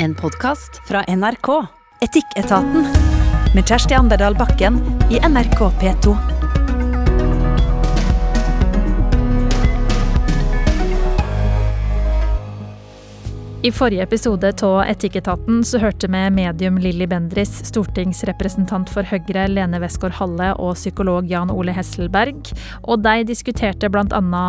En podkast fra NRK. Etikketaten. Med Kjersti Anderdal Bakken i NRK P2. I forrige episode av Etikketaten så hørte vi medium Lilly Bendris, stortingsrepresentant for Høyre Lene Westgård-Halle og psykolog Jan Ole Hesselberg. Og de diskuterte bl.a.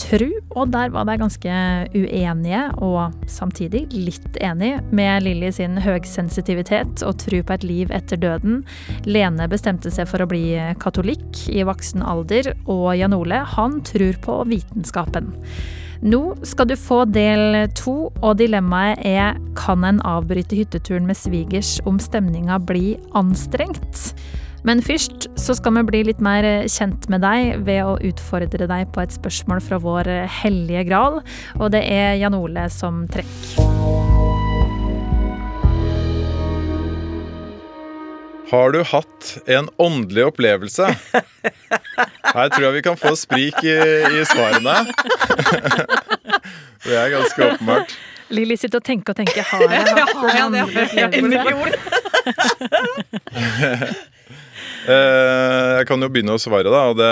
tru, og der var de ganske uenige, og samtidig litt enige, med Lilly sin høgsensitivitet og tru på et liv etter døden. Lene bestemte seg for å bli katolikk i voksen alder, og Jan Ole han tror på vitenskapen. Nå skal du få del to, og dilemmaet er kan en avbryte hytteturen med svigers om stemninga blir anstrengt? Men først så skal vi bli litt mer kjent med deg ved å utfordre deg på et spørsmål fra vår hellige gral, og det er Jan Ole som trekker. Har du hatt en åndelig opplevelse? Her tror jeg vi kan få sprik i, i svarene. Det er ganske åpenbart. Lilly sitter og tenker og tenker. Har jeg hatt en åndelig opplevelse? Eh, Jeg kan jo begynne å svare, da. Og det,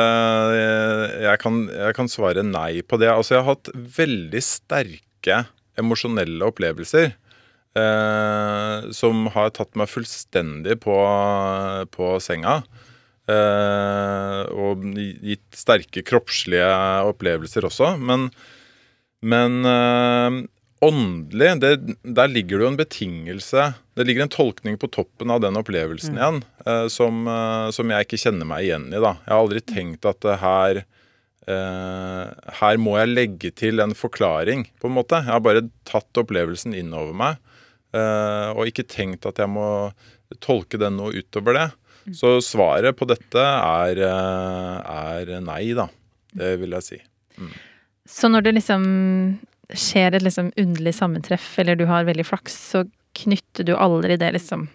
jeg, kan, jeg kan svare nei på det. Altså, jeg har hatt veldig sterke emosjonelle opplevelser. Eh, som har tatt meg fullstendig på, på senga. Eh, og gitt sterke kroppslige opplevelser også. Men, men eh, åndelig, det, der ligger det jo en betingelse Det ligger en tolkning på toppen av den opplevelsen igjen eh, som, eh, som jeg ikke kjenner meg igjen i. da. Jeg har aldri tenkt at det her Uh, Her må jeg legge til en forklaring, på en måte. Jeg har bare tatt opplevelsen inn over meg. Eh, og ikke tenkt at jeg må tolke den noe utover det. Så svaret på dette er, eh, er nei, da. Det vil jeg si. Så når det liksom skjer et liksom underlig sammentreff, eller du har veldig flaks, så knytter du aldri det liksom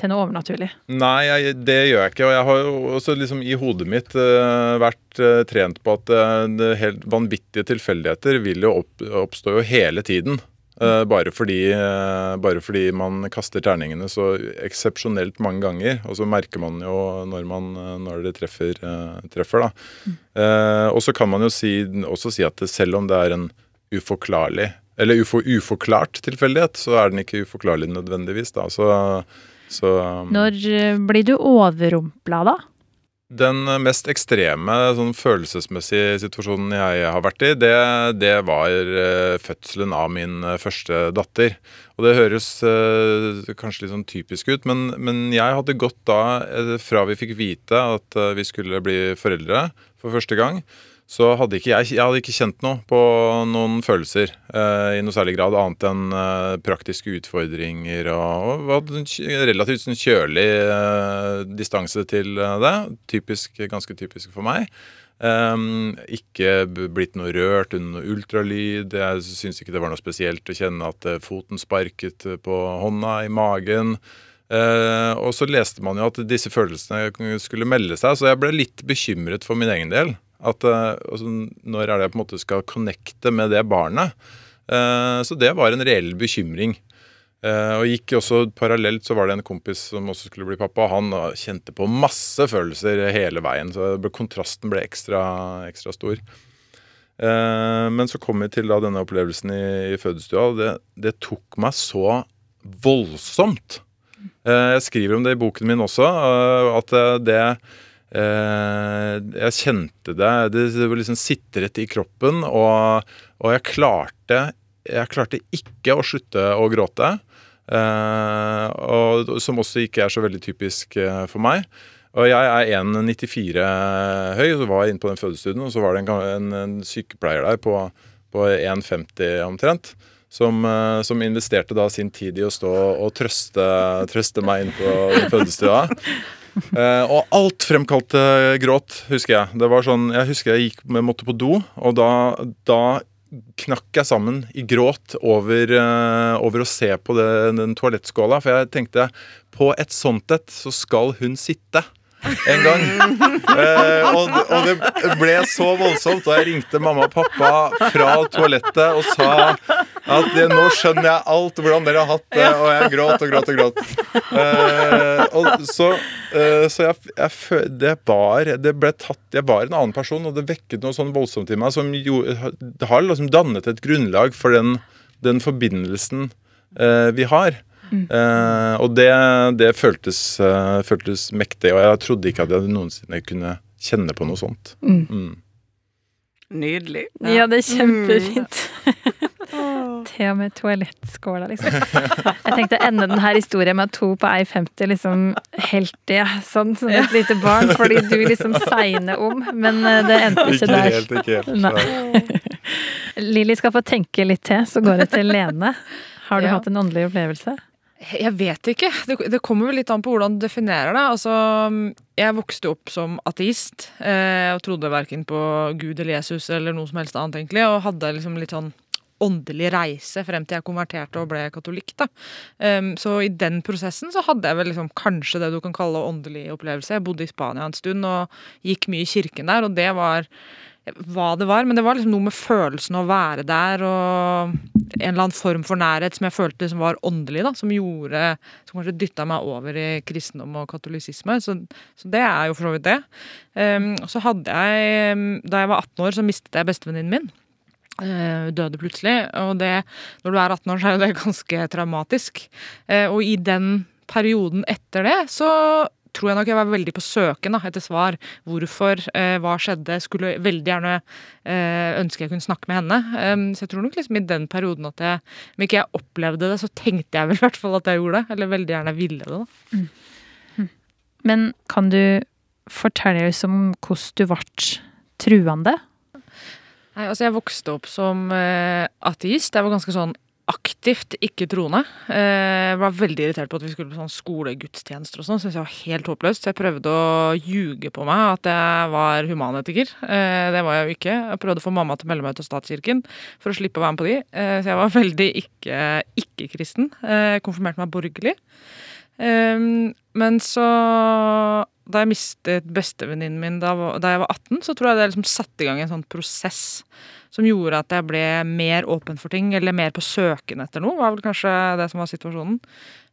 til noe overnaturlig? Nei, jeg, det gjør jeg ikke. Og jeg har jo også liksom i hodet mitt uh, vært uh, trent på at uh, helt vanvittige tilfeldigheter vil jo opp, oppstå jo hele tiden. Eh, bare, fordi, uh, bare fordi man kaster terningene så eksepsjonelt mange ganger. Og så merker man jo når, man, eh, når det treffer, uh, treffer da. Og så kan man jo si, også si at selv om det er en uforklarlig eller ufo, uforklart tilfeldighet, så er den ikke uforklarlig nødvendigvis. da, så, så Når eh, blir du overrumpla da? Den mest ekstreme sånn følelsesmessige situasjonen jeg har vært i, det, det var eh, fødselen av min eh, første datter. Og det høres eh, kanskje litt sånn typisk ut, men, men jeg hadde gått da, eh, fra vi fikk vite at vi skulle bli foreldre for første gang, så hadde ikke jeg, jeg hadde ikke kjent noe på noen følelser eh, i noe særlig grad, annet enn eh, praktiske utfordringer og, og relativt sånn kjølig eh, distanse til eh, det. Typisk, ganske typisk for meg. Ehm, ikke blitt noe rørt under noe ultralyd. Jeg syns ikke det var noe spesielt å kjenne at eh, foten sparket eh, på hånda, i magen. Eh, og så leste man jo at disse følelsene skulle melde seg, så jeg ble litt bekymret for min egen del. At eh, altså, Når er det jeg på en måte skal connecte med det barnet? Eh, så det var en reell bekymring. Eh, og gikk også Parallelt så var det en kompis som også skulle bli pappa. Han kjente på masse følelser hele veien, så ble, kontrasten ble ekstra, ekstra stor. Men så kom vi til da denne opplevelsen i, i fødestua, det, det tok meg så voldsomt. Jeg skriver om det i boken min også, at det Jeg kjente det Det liksom sitret i kroppen, og, og jeg klarte Jeg klarte ikke å slutte å gråte. eh, og, som også ikke er så veldig typisk eh, for meg. Og jeg er 1,94 høy, så var jeg inne på den fødestudien, og så var det en, en, en sykepleier der på, på 1,50 omtrent. Som, eh, som investerte da sin tid i å stå og trøste, trøste meg inn på fødestua. Eh, og alt fremkalte gråt, husker jeg. Det var sånn, Jeg husker jeg gikk, måtte på do, og da, da knakk jeg sammen i gråt over, eh, over å se på det, den toalettskåla. For jeg tenkte på et sånt et så skal hun sitte. En gang. Eh, og, og, det ble så voldsomt, og jeg ringte mamma og pappa fra toalettet og sa at nå skjønner jeg alt hvordan dere har hatt det, og jeg gråt og gråt og gråt. Eh, og så, eh, så jeg, jeg, det var Det ble tatt Jeg var en annen person, og det vekket noe sånn voldsomt i meg som jo, har liksom dannet et grunnlag for den, den forbindelsen eh, vi har. Mm. Uh, og det, det føltes, uh, føltes, mektig, og jeg trodde ikke at jeg noensinne kunne kjenne på noe sånt. Mm. Mm. Nydelig. Ja. ja, det er kjempefint. Til og med toalettskåla, liksom. Jeg tenkte å ende denne historien med to på 1,50 liksom helt ja, sånn som et lite barn, fordi du liksom segner om, men eh, det endte ikke, ikke der. Helt, ikke helt. Nei. Lilly skal få tenke litt til, så går det til Lene. Har du ja. hatt en åndelig opplevelse? Jeg vet ikke. Det, det kommer vel litt an på hvordan du definerer det. Altså, jeg vokste opp som ateist eh, og trodde verken på Gud eller Jesus eller noe som helst annet, egentlig. Og hadde liksom litt sånn åndelig reise frem til jeg konverterte og ble katolikk. da. Um, så i den prosessen så hadde jeg vel liksom kanskje det du kan kalle åndelig opplevelse. Jeg bodde i Spania en stund og gikk mye i kirken der, og det var hva det var, men det var liksom noe med følelsen å være der og en eller annen form for nærhet som jeg følte som var åndelig, da, som gjorde Som kanskje dytta meg over i kristendom og katolisisme. Så, så, det er jo for så vidt det. Um, så hadde jeg Da jeg var 18 år, så mistet jeg bestevenninnen min. Uh, døde plutselig. Og det, når du er 18 år, så er jo det ganske traumatisk. Uh, og i den perioden etter det, så tror jeg nok jeg var veldig på søken da, etter svar. Hvorfor, eh, hva skjedde? Skulle veldig gjerne eh, ønske jeg kunne snakke med henne. Um, så jeg tror nok liksom i den perioden at jeg, om ikke jeg opplevde det, så tenkte jeg vel i hvert fall at jeg gjorde det. Eller veldig gjerne ville det. da. Mm. Mm. Men kan du fortelle oss om hvordan du ble truende? Nei, altså Jeg vokste opp som eh, ateist. Jeg var ganske sånn aktivt ikke troende. Jeg eh, var veldig irritert på at vi skulle på sånn skolegudstjenester og sånn. Syntes jeg var helt håpløst. Så jeg prøvde å ljuge på meg at jeg var humanetiker. Eh, det var jeg jo ikke. Jeg prøvde å få mamma til å melde meg ut av statskirken for å slippe å være med på de. Eh, så jeg var veldig ikke-kristen. Ikke konfirmerte meg borgerlig. Men så Da jeg mistet bestevenninnen min da, jeg var 18, så tror jeg det liksom satte i gang en sånn prosess som gjorde at jeg ble mer åpen for ting, eller mer på søken etter noe, var vel kanskje det som var situasjonen.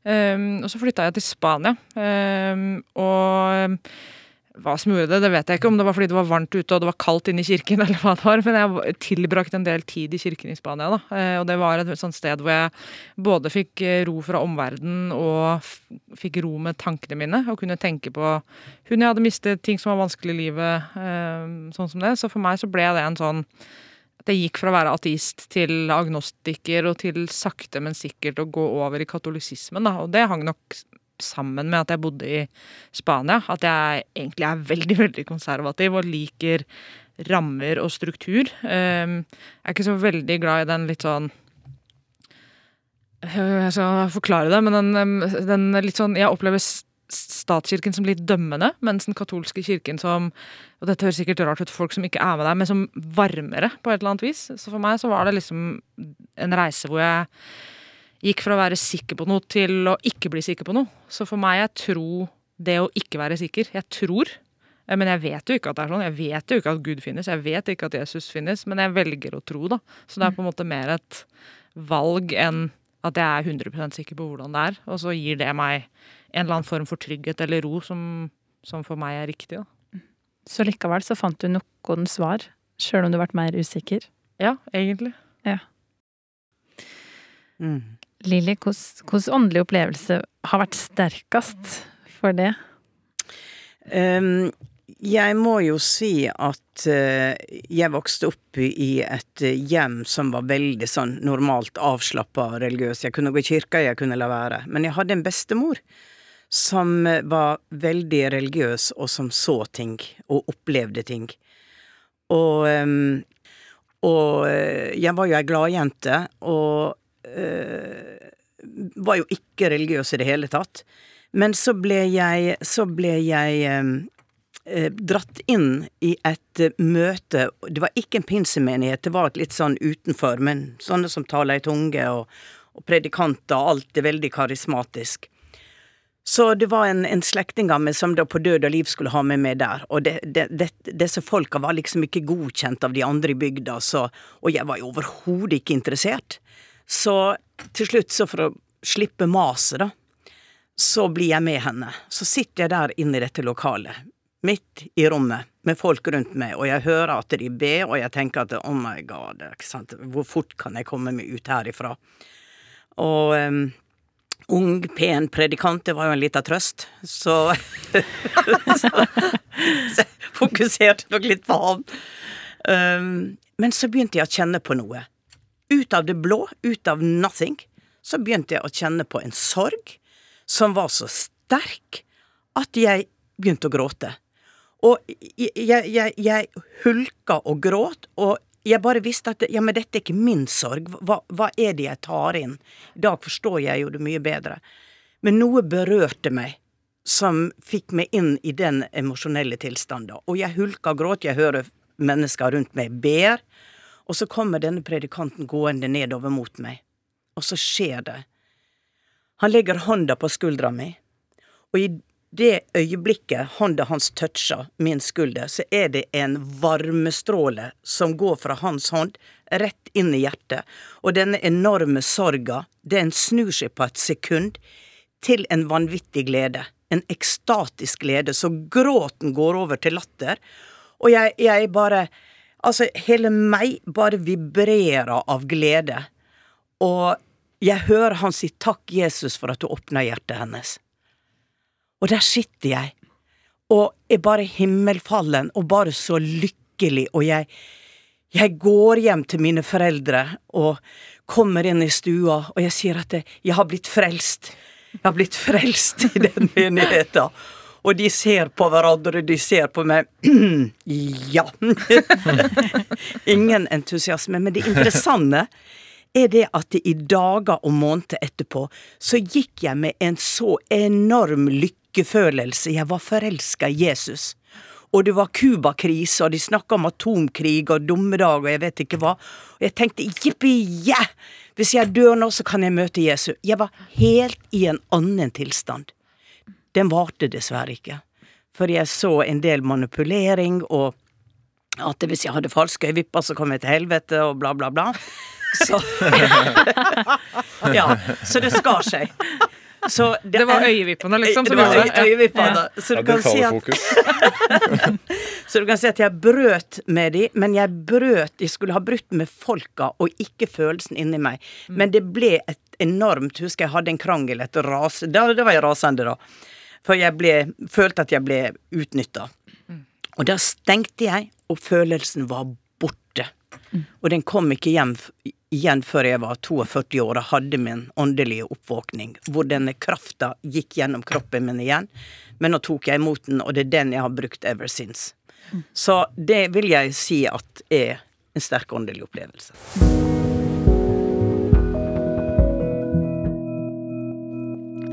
Um, og så flytta jeg til Spania. Um, og hva som gjorde det, det vet jeg ikke. Om det var fordi det var varmt ute og det var kaldt inne i kirken, eller hva det var. Men jeg tilbrakte en del tid i kirken i Spania, da. Og det var et sånt sted hvor jeg både fikk eh, ro fra omverdenen og fikk ro med tankene mine. Og kunne tenke på hun jeg hadde mistet, ting som var vanskelig i livet, sånn som det. Så for meg så ble det en sånn det gikk fra å være ateist til agnostiker og til sakte, men sikkert å gå over i katolisismen. Da. Og det hang nok sammen med at jeg bodde i Spania. At jeg egentlig er veldig, veldig konservativ og liker rammer og struktur. Ehm, jeg er ikke så veldig glad i den litt sånn Jeg skal forklare det, men den, den litt sånn Jeg opplever statskirken som litt dømmende, mens den katolske kirken som og dette høres sikkert rart ut for folk som ikke er med der, men som varmere på et eller annet vis. Så for meg så var det liksom en reise hvor jeg gikk fra å være sikker på noe til å ikke bli sikker på noe. Så for meg er tro det å ikke være sikker. Jeg tror, eh, men jeg vet jo ikke at det er sånn. Jeg vet jo ikke at Gud finnes, jeg vet ikke at Jesus finnes, men jeg velger å tro, da. Så det er på en måte mer et valg enn at jeg er 100 sikker på hvordan det er. Og så gir det meg en eller annen form for trygghet eller ro som, som for meg er riktig. Da. Så likevel så fant du noen svar, sjøl om du ble mer usikker? Ja, egentlig. Ja. Mm. Lilly, hvilken åndelig opplevelse har vært sterkest for det? Um, jeg må jo si at uh, jeg vokste opp i et hjem som var veldig sånn normalt avslappa religiøs. Jeg kunne gå i kirka, jeg kunne la være. Men jeg hadde en bestemor som var veldig religiøs, og som så ting, og opplevde ting. Og, ehm, og eh, jeg var jo ei gladjente, og øh, var jo ikke religiøs i det hele tatt. Men så ble jeg, så ble jeg øh, dratt inn i et møte Det var ikke en pinsemenighet, det var et litt sånn utenfor, men sånne som taler i tunge, og, og predikanter, alt er veldig karismatisk Så det var en, en slektning av meg som da på død og liv skulle ha med meg der. Og det, det, det, disse folka var liksom ikke godkjent av de andre i bygda, så, og jeg var jo overhodet ikke interessert. Så til slutt, så for å slippe maset, da, så blir jeg med henne. Så sitter jeg der inne i dette lokalet, midt i rommet, med folk rundt meg, og jeg hører at de ber, og jeg tenker at oh my god, hvor fort kan jeg komme meg ut herifra? Og um, ung, pen predikant, det var jo en lita trøst, så, så, så jeg fokuserte nok litt på han. Um, men så begynte jeg å kjenne på noe. Ut av det blå, ut av nothing, så begynte jeg å kjenne på en sorg som var så sterk at jeg begynte å gråte. Og jeg, jeg, jeg hulka og gråt, og jeg bare visste at ja, men dette er ikke min sorg. Hva, hva, er det jeg tar inn? I dag forstår jeg jo det mye bedre. Men noe berørte meg som fikk meg inn i den emosjonelle tilstanden. Og jeg hulka og gråter, Jeg hører mennesker rundt meg ber. Og så kommer denne predikanten gående nedover mot meg. Og så skjer det. Han legger hånda på skuldra mi, og i det øyeblikket hånda hans toucher min skulder, så er det en varmestråle som går fra hans hånd rett inn i hjertet. Og denne enorme sorga, den snur seg på et sekund til en vanvittig glede. En ekstatisk glede. Så gråten går over til latter. Og jeg, jeg bare Altså, hele meg bare vibrerer av glede. Og jeg hører han si takk, Jesus, for at du åpna hjertet hennes. Og der sitter jeg, og er bare himmelfallen og bare så lykkelig, og jeg, jeg går hjem til mine foreldre og kommer inn i stua, og jeg sier at jeg har blitt frelst. Jeg har blitt frelst i den menigheten. Og de ser på hverandre, de ser på meg. ja. Ingen entusiasme. Men det interessante er det at i dager og måneder etterpå så gikk jeg med en så enorm lykke lykkefølelse. Jeg var forelska i Jesus. Og det var Cuba-krise, og de snakka om atomkrig og dommedag og jeg vet ikke hva. Og jeg tenkte jippi, yeah! Hvis jeg dør nå, så kan jeg møte Jesus. Jeg var helt i en annen tilstand. Den varte dessverre ikke. For jeg så en del manipulering og at hvis jeg hadde falske øyevipper, så kom jeg til helvete, og bla, bla, bla. Så Ja. Så det skar seg. Så det, det var øyevippene, liksom? Det var øy, øyevippene. Ja. Så, du kan si at, så du kan si at jeg brøt med de, men jeg brøt Jeg skulle ha brutt med folka og ikke følelsen inni meg. Mm. Men det ble et enormt Husker jeg hadde en krangel, et ras... Da, det var jeg rasende, da. For jeg ble, følte at jeg ble utnytta. Mm. Og da stengte jeg, og følelsen var borte. Og den kom ikke hjem igjen før jeg var 42 år og hadde min åndelige oppvåkning, hvor denne krafta gikk gjennom kroppen min igjen. Men nå tok jeg imot den, og det er den jeg har brukt ever since. Så det vil jeg si at er en sterk åndelig opplevelse.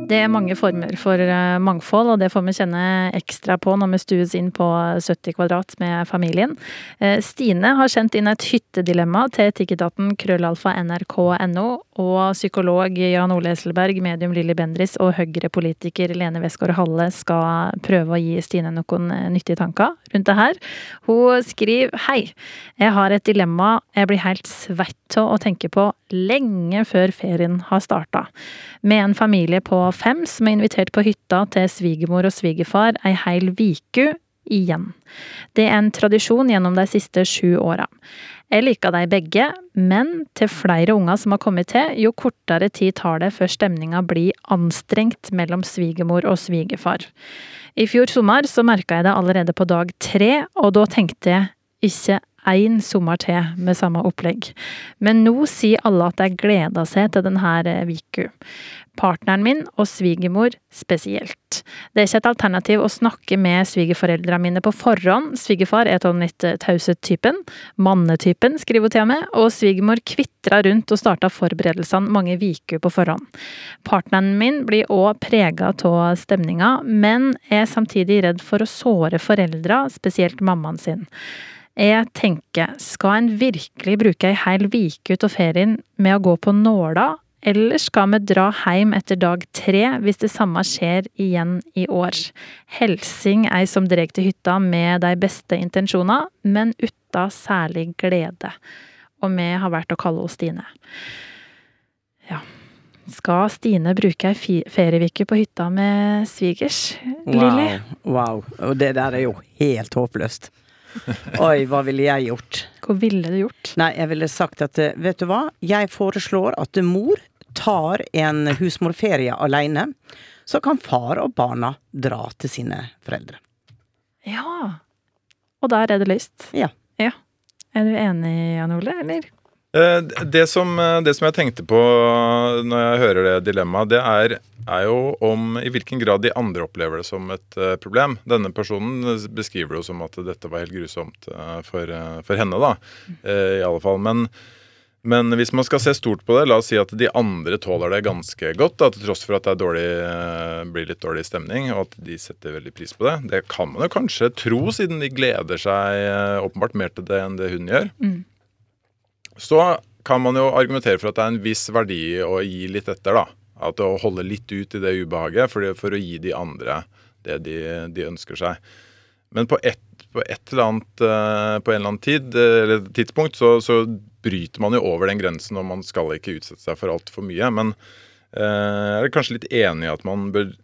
Det er mange former for eh, mangfold, og det får vi kjenne ekstra på når vi stues inn på 70 kvadrat med familien. Eh, Stine har sendt inn et hyttedilemma til etikketaten krøllalfa nrk.no, og psykolog Jan Ole Esselberg, medium Lilly Bendris og Høyre-politiker Lene Westgård Halle skal prøve å gi Stine noen eh, nyttige tanker rundt det her. Hun skriver Hei, jeg har et dilemma jeg blir helt svett av å tenke på lenge før ferien har starta. Med en familie på fem som er invitert på hytta til svigermor og svigerfar ei heil viku igjen. Det er en tradisjon gjennom de siste sju åra. Jeg liker de begge, men til flere unger som har kommet til, jo kortere tid tar det før stemninga blir anstrengt mellom svigermor og svigerfar. I fjor sommer så merka jeg det allerede på dag tre, og da tenkte jeg ikke én sommer til med samme opplegg. Men nå sier alle at de gleder seg til denne viku. Partneren min og svigermor spesielt. Det er ikke et alternativ å snakke med svigerforeldrene mine på forhånd. Svigerfar er den litt tause typen. Mannetypen, skriver hun til meg. Og svigermor kvitra rundt og starta forberedelsene mange viker på forhånd. Partneren min blir òg prega av stemninga, men er samtidig redd for å såre foreldra, spesielt mammaen sin. Jeg tenker, skal en virkelig bruke ei heil uke ut av ferien med å gå på nåla, eller skal vi dra hjem etter dag tre hvis det samme skjer igjen i år? Helsing ei som drar til hytta med de beste intensjoner, men uten særlig glede. Og vi har valgt å kalle henne Stine. Ja. Skal Stine bruke ei ferieuke på hytta med svigers, Lilly? Wow, wow. Og det der er jo helt håpløst. Oi, hva ville jeg gjort? Hva ville du gjort? Nei, jeg ville sagt at vet du hva, jeg foreslår at mor tar en husmorferie aleine. Så kan far og barna dra til sine foreldre. Ja. Og der er det løst? Ja. ja. Er du enig, Jan Ole, eller? Eh, det som, eh, det som, jeg tenkte på når jeg hører det dilemmaet, det er, er, jo om i hvilken grad de andre opplever det som et uh, problem. Denne personen beskriver det jo som at dette var helt grusomt uh, for, uh, for, henne, da. I alle fall. Men, men, hvis man skal se stort på det, la oss si at de andre tåler det ganske godt, da, til tross for at det dårlig, blir litt dårlig stemning, og at de setter veldig pris på det. Det kan man jo kanskje tro, siden de gleder seg åpenbart mer til det enn det hun gjør. Mm. Så kan man jo argumentere for at det er en viss verdi å gi litt etter. da. At Å holde litt ut i det ubehaget for, for å gi de andre det de, de ønsker seg. Men på et, på et, eller annet, eh, på en eller annen tid, eller tidspunkt så, så, bryter man jo over den grensen, og man skal ikke utsette seg for altfor mye. Men eh, er kanskje litt enig i at man bør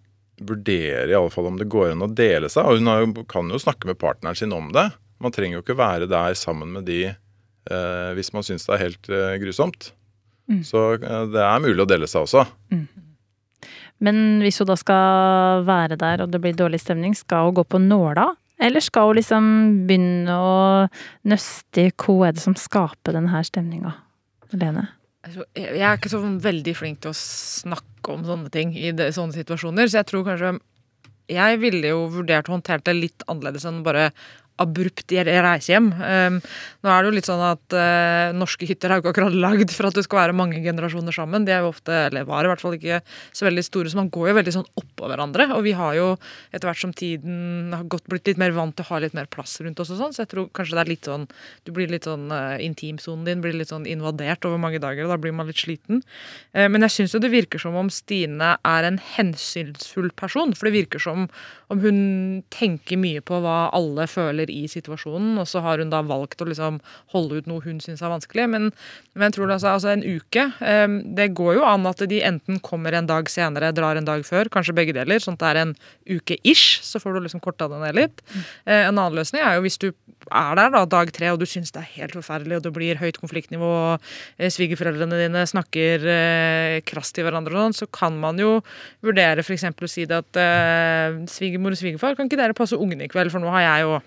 vurdere i alle fall om det går an å dele seg. Og hun jo, kan jo snakke med partneren sin om det. Man trenger jo ikke være der sammen med de eh, hvis man syns det er helt eh, grusomt. Mm. Så eh, det er mulig å dele seg også. Mm. Men hvis hun da skal være der og det blir dårlig stemning, skal hun gå på nåla? Eller skal hun liksom begynne å nøste i hva er det som skaper denne stemninga? Lene? Altså, jeg er ikke så veldig flink til å snakke om sånne ting i sånne situasjoner, så jeg tror kanskje jeg ville jo vurdert å håndtere det litt annerledes enn bare abrupt reise hjem. Um, nå er det jo litt sånn at uh, norske hytter er jo ikke akkurat lagd for at det skal være mange generasjoner sammen. De er jo ofte, eller var i hvert fall ikke så veldig store, så man går jo veldig sånn oppå hverandre. Og vi har jo etter hvert som tiden har gått blitt litt mer vant til å ha litt mer plass rundt oss og sånn, så jeg tror kanskje det er litt sånn Du blir litt sånn uh, Intimsonen din blir litt sånn invadert over mange dager, og da blir man litt sliten. Uh, men jeg syns jo det virker som om Stine er en hensynsfull person, for det virker som om hun tenker mye på hva alle føler i situasjonen, og så har hun da valgt å liksom holde ut noe hun syns er vanskelig. Men, men tror det altså, altså en uke um, Det går jo an at de enten kommer en dag senere, drar en dag før, kanskje begge deler, sånn at det er en uke ish, så får du liksom korta det ned litt. Mm. Uh, en annen løsning er jo hvis du er der da dag tre og du syns det er helt forferdelig, og det blir høyt konfliktnivå, og uh, svigerforeldrene dine snakker eh, krast til hverandre og sånn, så kan man jo vurdere f.eks. å si det at eh, svigermor og svigerfar, kan ikke dere passe ungene i kveld, for nå har jeg jo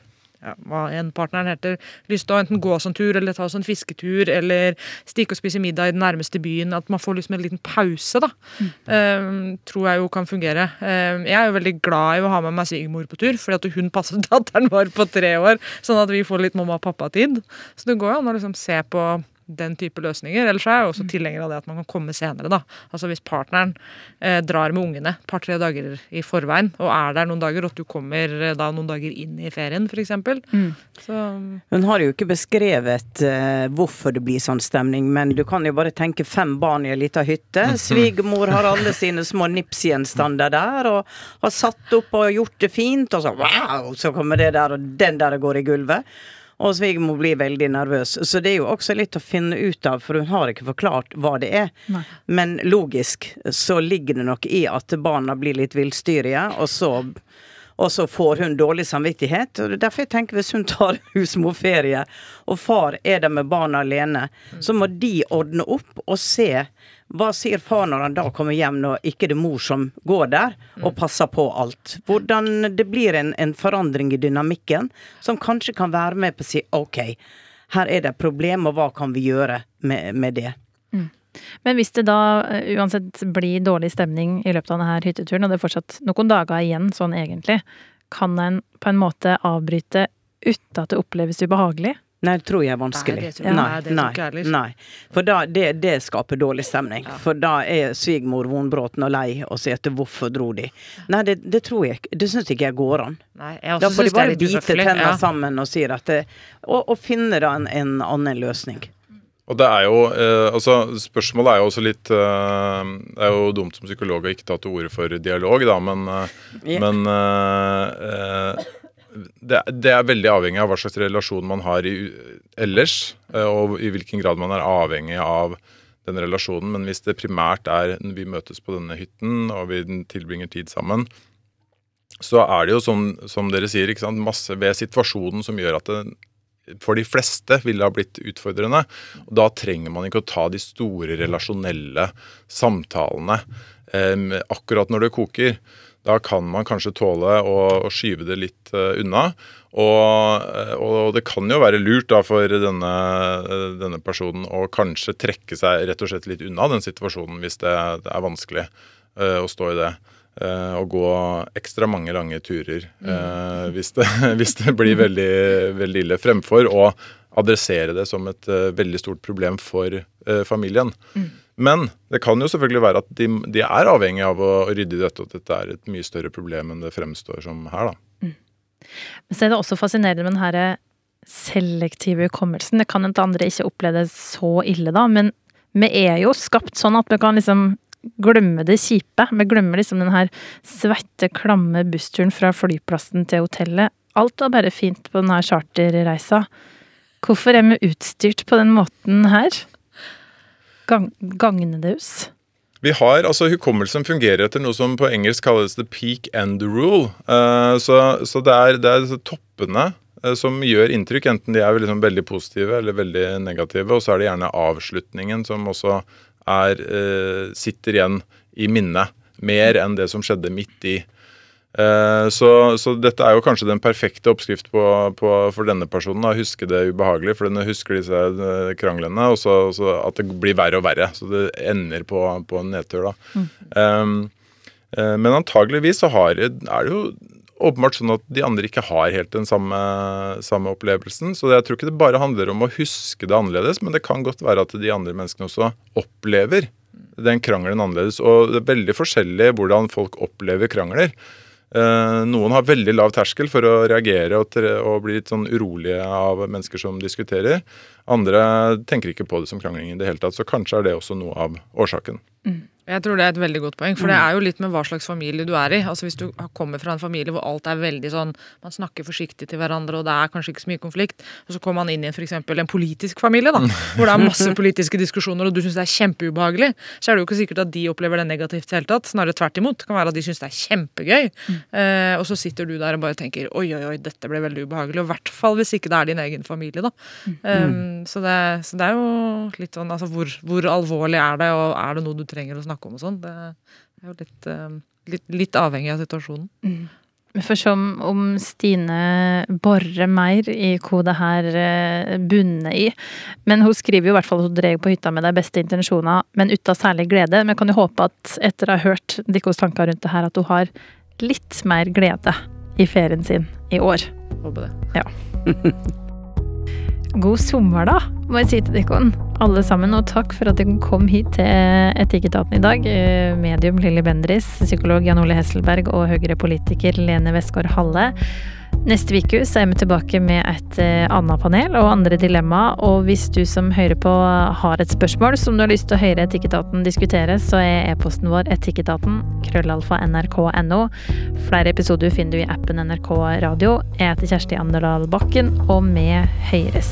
ja, hva enn partneren heter, lyst til å enten gå oss en tur eller ta oss en fisketur eller stikke og spise middag i den nærmeste byen. At man får liksom en liten pause, da. Mm. Um, tror jeg jo kan fungere. Um, jeg er jo veldig glad i å ha med meg svigermor på tur, fordi at hun passet datteren vår på tre år, sånn at vi får litt mamma og pappa-tid. Så det går jo an å liksom se på den type løsninger. Ellers er jeg også mm. tilhenger av det at man kan komme senere. da. Altså Hvis partneren eh, drar med ungene et par-tre dager i forveien og er der noen dager, og at du kommer eh, da noen dager inn i ferien f.eks. Mm. Så Hun har jo ikke beskrevet eh, hvorfor det blir sånn stemning, men du kan jo bare tenke fem barn i ei lita hytte. Svigermor har alle sine små Nips-gjenstander der, og har satt opp og gjort det fint, og så wow, så kommer det der, og den der går i gulvet. Og svigermor blir veldig nervøs. Så det er jo også litt å finne ut av, for hun har ikke forklart hva det er. Nei. Men logisk så ligger det nok i at barna blir litt villstyrige, og så og så får hun dårlig samvittighet. og Derfor jeg tenker hvis hun tar husmorferie, og far er der med barna alene, så må de ordne opp og se hva sier far når han da kommer hjem, når ikke det er mor som går der og mm. passer på alt? Hvordan det blir en, en forandring i dynamikken som kanskje kan være med på å si OK, her er det et problem, og hva kan vi gjøre med, med det? Mm. Men hvis det da eh, uansett blir dårlig stemning i løpet av denne hytteturen, og det er fortsatt noen dager igjen sånn egentlig, kan en på en måte avbryte uten at det oppleves ubehagelig? Nei, det tror jeg er vanskelig. Nei, det, nei, det nei, nei, For da, det, det, skaper dårlig stemning. Ja. For da er svigermor vonbråten og lei og sier etter hvorfor dro de. Nei, det, det tror jeg Det syns ikke jeg går an. Nei, jeg da får de bare bite tennene ja. sammen og sier at det, og, og finne da en, en annen løsning. Og det er jo, eh, altså Spørsmålet er jo også litt eh, Det er jo dumt som psykolog å ikke ta til orde for dialog, da, men, eh, yeah. men eh, eh, det, det er veldig avhengig av hva slags relasjon man har i, ellers, eh, og i hvilken grad man er avhengig av den relasjonen. Men hvis det primært er vi møtes på denne hytten og vi tilbringer tid sammen, så er det jo som, som dere sier, masse ved situasjonen som gjør at det for de fleste ville ha blitt utfordrende. Og da trenger man ikke å ta de store relasjonelle samtalene eh, akkurat når det koker. Da kan man kanskje tåle å, å skyve det litt eh, unna. Og, eh, og det kan jo være lurt da for denne, eh, denne personen å kanskje trekke seg rett og slett litt unna den situasjonen hvis det, det er vanskelig uh, å stå i det. Uh, og gå ekstra mange lange turer eh, hvis, det, hvis det blir veldig, veldig ille. Fremfor å adressere det som et veldig stort problem for familien. Men det kan jo selvfølgelig være at de, de er avhengig av å rydde i dette, og at dette er et mye større problem enn det fremstår som her. da. Men så er det også fascinerende med den her selektive hukommelsen. Det kan hende andre ikke oppleve det så ille, da, men vi er jo skapt sånn at vi kan liksom glemme det kjipe. Vi glemmer liksom den her svette, klamme bussturen fra flyplassen til hotellet. Alt var bare fint på den her charterreisa. Hvorfor er vi utstyrt på den måten her? Gang, oss? Vi har, altså Hukommelsen fungerer etter noe som på engelsk kalles the peak end rule. Uh, så, så det er, det er toppene eh, som gjør inntrykk, enten de er liksom veldig positive eller veldig negative. Og så er det gjerne avslutningen som også er, uh, sitter igjen i minnet. Mer enn det som skjedde midt i. Eh, Så, så dette er jo kanskje den perfekte oppskrift på, på, for denne personen. Å huske det ubehagelig, for den husker disse eh, kranglene, og så, så at det blir verre og verre. Så det ender på, på en nedtur, da. Um, eh, men antageligvis så har, er det jo åpenbart sånn at de andre ikke har helt den samme, samme opplevelsen. Så jeg tror ikke det bare handler om å huske det annerledes, men det kan godt være at de andre menneskene også opplever den krangelen annerledes. Og det er veldig forskjellig hvordan folk opplever krangler. Eh, noen har veldig lav terskel for å reagere og, og bli litt sånn urolige av mennesker som diskuterer. Andre tenker ikke på det som krangling i det hele tatt, så kanskje er det også noe av årsaken. Jeg tror det er et veldig godt poeng, for det er jo litt med hva slags familie du er i. Altså Hvis du kommer fra en familie hvor alt er veldig sånn Man snakker forsiktig til hverandre, og det er kanskje ikke så mye konflikt, og så kommer man inn i for eksempel en politisk familie, da, hvor det er masse politiske diskusjoner, og du syns det er kjempeubehagelig, så er det jo ikke sikkert at de opplever det negativt i det hele tatt. Snarere tvert imot. Det kan være at de syns det er kjempegøy. Eh, og så sitter du der og bare tenker oi, oi, oi, dette ble veldig ubehagelig. Og i hvert fall hvis ikke det er din egen familie, da. Um, så, det, så det er jo litt sånn altså hvor, hvor alvorlig er det, og er det noe du trenger å snakke om og sånn? Det er jo litt, um, litt, litt avhengig av situasjonen. Vi får se om, om Stine borer mer i hva det her eh, bunner i. Men hun skriver jo i hvert fall at hun drar på hytta med de beste intensjoner, men uten særlig glede. Men jeg kan jo håpe at etter å ha hørt deres tanker rundt det her, at hun har litt mer glede i ferien sin i år. Håper det. God sommer, da, må jeg si til dere alle sammen. Og takk for at dere kom hit til Etikketaten i dag. Eh, Medium Lilly Bendris, psykolog Jan Ole Hesselberg og Høyre-politiker Lene Westgård Halle. Neste uke er vi tilbake med et eh, annet panel og andre dilemma. Og hvis du som hører på har et spørsmål som du har lyst til å høre Etikketaten diskutere, så er e-posten vår etikketaten krøllalfa nrk.no. Flere episoder finner du i appen NRK Radio. Jeg heter Kjersti Anderdal Bakken, og med høres.